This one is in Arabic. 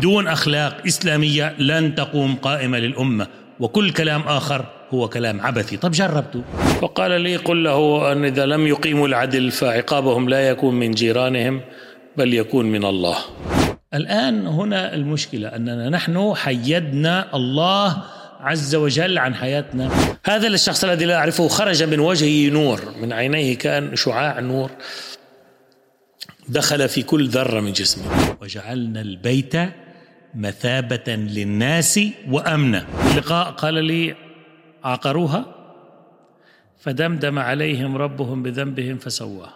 بدون أخلاق إسلامية لن تقوم قائمة للأمة. وكل كلام آخر هو كلام عبثي. طب جربته فقال لي قل له أن إذا لم يقيموا العدل فعقابهم لا يكون من جيرانهم بل يكون من الله. الآن هنا المشكلة أننا نحن حيدنا الله عز وجل عن حياتنا. هذا الشخص الذي لا أعرفه خرج من وجهه نور من عينيه كان شعاع نور. دخل في كل ذرة من جسمه. وجعلنا البيت مثابة للناس وأمنا اللقاء قال لي عقروها فدمدم عليهم ربهم بذنبهم فسواها